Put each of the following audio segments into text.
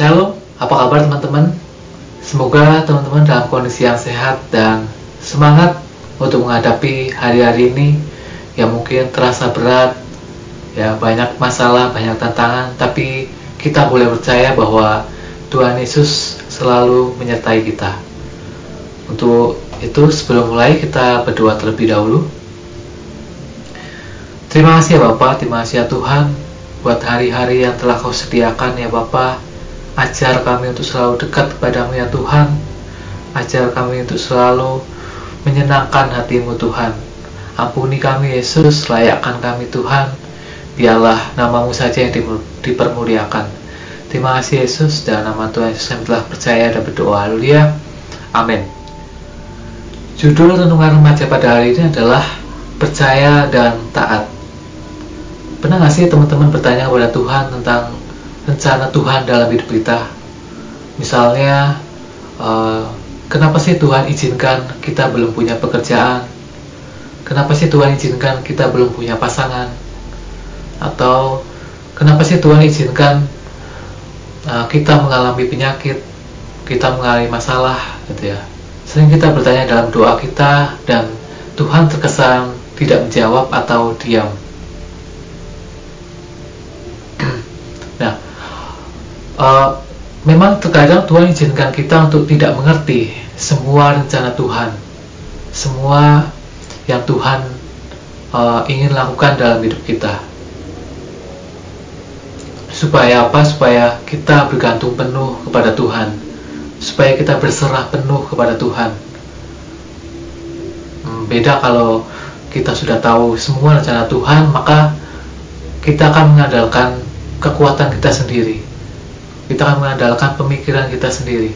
Shalom, apa kabar teman-teman? Semoga teman-teman dalam kondisi yang sehat dan semangat untuk menghadapi hari-hari ini yang mungkin terasa berat, ya banyak masalah, banyak tantangan, tapi kita boleh percaya bahwa Tuhan Yesus selalu menyertai kita. Untuk itu sebelum mulai kita berdoa terlebih dahulu. Terima kasih ya Bapak, terima kasih ya Tuhan buat hari-hari yang telah kau sediakan ya Bapak Ajar kami untuk selalu dekat kepadamu ya Tuhan. Ajar kami untuk selalu menyenangkan hatimu Tuhan. Ampuni kami Yesus, layakkan kami Tuhan. Biarlah namamu saja yang dipermuliakan. Terima kasih Yesus dan nama Tuhan Yesus yang telah percaya dan berdoa. Haleluya. Amin. Judul renungan remaja pada hari ini adalah Percaya dan Taat. Pernah nggak sih teman-teman bertanya kepada Tuhan tentang rencana Tuhan dalam hidup kita. Misalnya, uh, kenapa sih Tuhan izinkan kita belum punya pekerjaan? Kenapa sih Tuhan izinkan kita belum punya pasangan? Atau kenapa sih Tuhan izinkan uh, kita mengalami penyakit, kita mengalami masalah, gitu ya? Sering kita bertanya dalam doa kita dan Tuhan terkesan tidak menjawab atau diam. Uh, memang terkadang Tuhan izinkan kita untuk tidak mengerti semua rencana Tuhan, semua yang Tuhan uh, ingin lakukan dalam hidup kita. Supaya apa? Supaya kita bergantung penuh kepada Tuhan, supaya kita berserah penuh kepada Tuhan. Hmm, beda kalau kita sudah tahu semua rencana Tuhan, maka kita akan mengandalkan kekuatan kita sendiri kita akan mengandalkan pemikiran kita sendiri.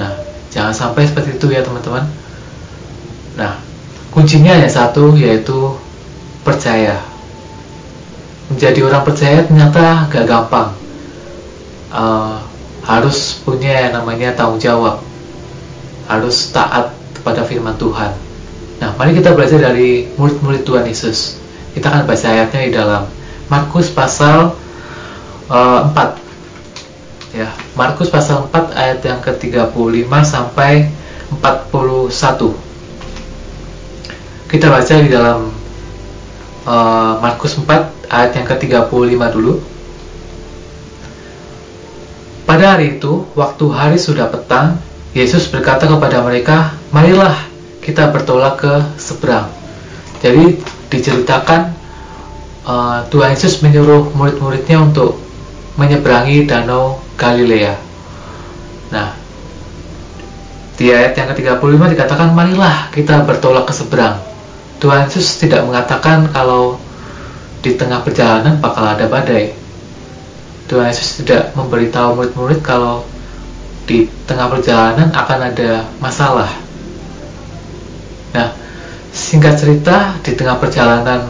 Nah, jangan sampai seperti itu ya teman-teman. Nah, kuncinya hanya satu yaitu percaya. Menjadi orang percaya ternyata gak gampang. Uh, harus punya yang namanya tanggung jawab. Harus taat kepada firman Tuhan. Nah, mari kita belajar dari murid-murid Tuhan Yesus. Kita akan baca ayatnya di dalam Markus pasal uh, 4 ya Markus pasal 4 ayat yang ke-35 sampai 41 kita baca di dalam uh, Markus 4 ayat yang ke-35 dulu. Pada hari itu waktu hari sudah petang Yesus berkata kepada mereka marilah kita bertolak ke seberang. Jadi diceritakan uh, Tuhan Yesus menyuruh murid-muridnya untuk menyeberangi danau Galilea. Nah, di ayat yang ke-35 dikatakan marilah kita bertolak ke seberang. Tuhan Yesus tidak mengatakan kalau di tengah perjalanan bakal ada badai. Tuhan Yesus tidak memberitahu murid-murid kalau di tengah perjalanan akan ada masalah. Nah, singkat cerita di tengah perjalanan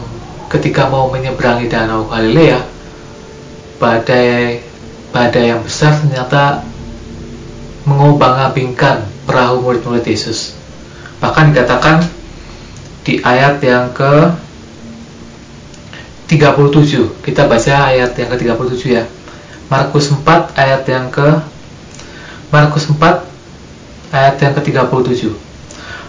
ketika mau menyeberangi danau Galilea, badai badai yang besar ternyata mengobang-abingkan perahu murid-murid Yesus. Bahkan dikatakan di ayat yang ke 37. Kita baca ayat yang ke 37 ya. Markus 4 ayat yang ke Markus 4 ayat yang ke 37.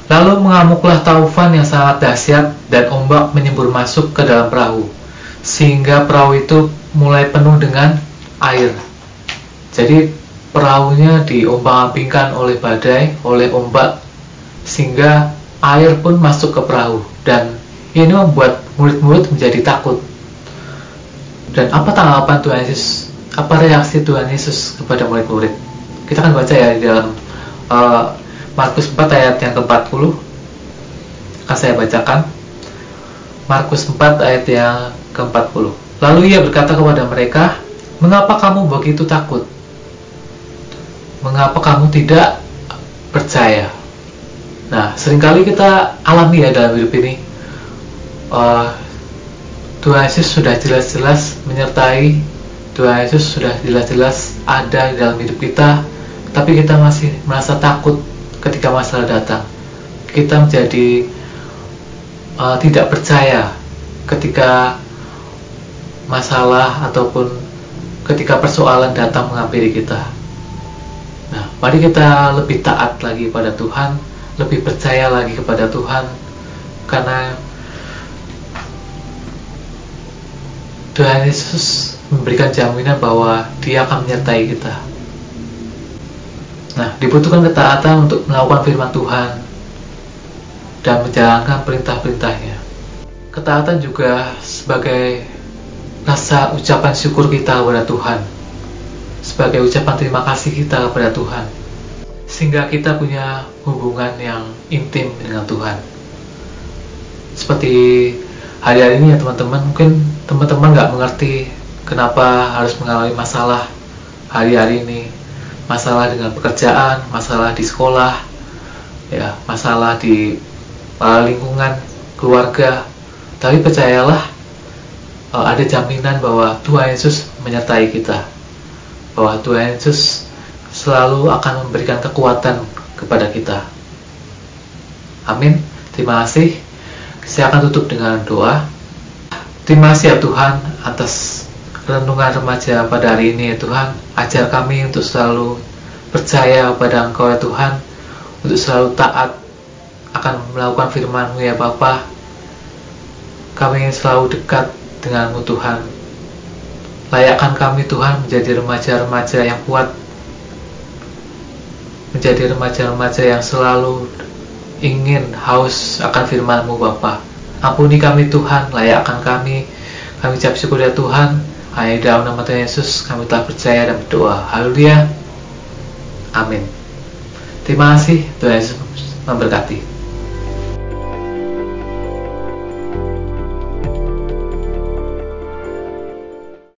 Lalu mengamuklah taufan yang sangat dahsyat dan ombak menyembur masuk ke dalam perahu sehingga perahu itu mulai penuh dengan air. Jadi perahunya diombang-ambingkan oleh badai, oleh ombak, sehingga air pun masuk ke perahu dan ini membuat murid-murid menjadi takut. Dan apa tanggapan Tuhan Yesus? Apa reaksi Tuhan Yesus kepada murid-murid? Kita akan baca ya di dalam uh, Markus 4 ayat yang ke-40. Akan saya bacakan. Markus 4 ayat yang ke-40. Lalu ia berkata kepada mereka, "Mengapa kamu begitu takut? mengapa kamu tidak percaya? Nah, sering kali kita alami ya dalam hidup ini. Uh, Tuhan Yesus sudah jelas-jelas menyertai, Tuhan Yesus sudah jelas-jelas ada di dalam hidup kita, tapi kita masih merasa takut ketika masalah datang. Kita menjadi uh, tidak percaya ketika masalah ataupun ketika persoalan datang menghampiri kita. Nah, mari kita lebih taat lagi pada Tuhan, lebih percaya lagi kepada Tuhan, karena Tuhan Yesus memberikan jaminan bahwa Dia akan menyertai kita. Nah, dibutuhkan ketaatan untuk melakukan firman Tuhan dan menjalankan perintah-perintahnya. Ketaatan juga sebagai rasa ucapan syukur kita kepada Tuhan. Sebagai ucapan terima kasih kita kepada Tuhan. Sehingga kita punya hubungan yang intim dengan Tuhan. Seperti hari-hari ini ya teman-teman. Mungkin teman-teman nggak mengerti kenapa harus mengalami masalah hari-hari ini. Masalah dengan pekerjaan masalah di sekolah ya masalah di uh, lingkungan keluarga. Tapi percayalah uh, ada jaminan bahwa Tuhan Yesus menyertai kita. Bahwa Tuhan Yesus selalu akan memberikan kekuatan kepada kita. Amin. Terima kasih. Saya akan tutup dengan doa. Terima kasih ya Tuhan atas renungan remaja pada hari ini ya Tuhan. Ajar kami untuk selalu percaya pada Engkau ya Tuhan. Untuk selalu taat akan melakukan firman-Mu ya Bapa. Kami selalu dekat denganmu Tuhan. Layakkan kami Tuhan menjadi remaja-remaja yang kuat, menjadi remaja-remaja yang selalu ingin haus akan firman-Mu Bapa. Ampuni kami Tuhan, layakkan kami. Kami ucap syukur ya Tuhan. Hanya dalam nama Tuhan Yesus kami telah percaya dan berdoa. Haleluya. Amin. Terima kasih Tuhan Yesus memberkati.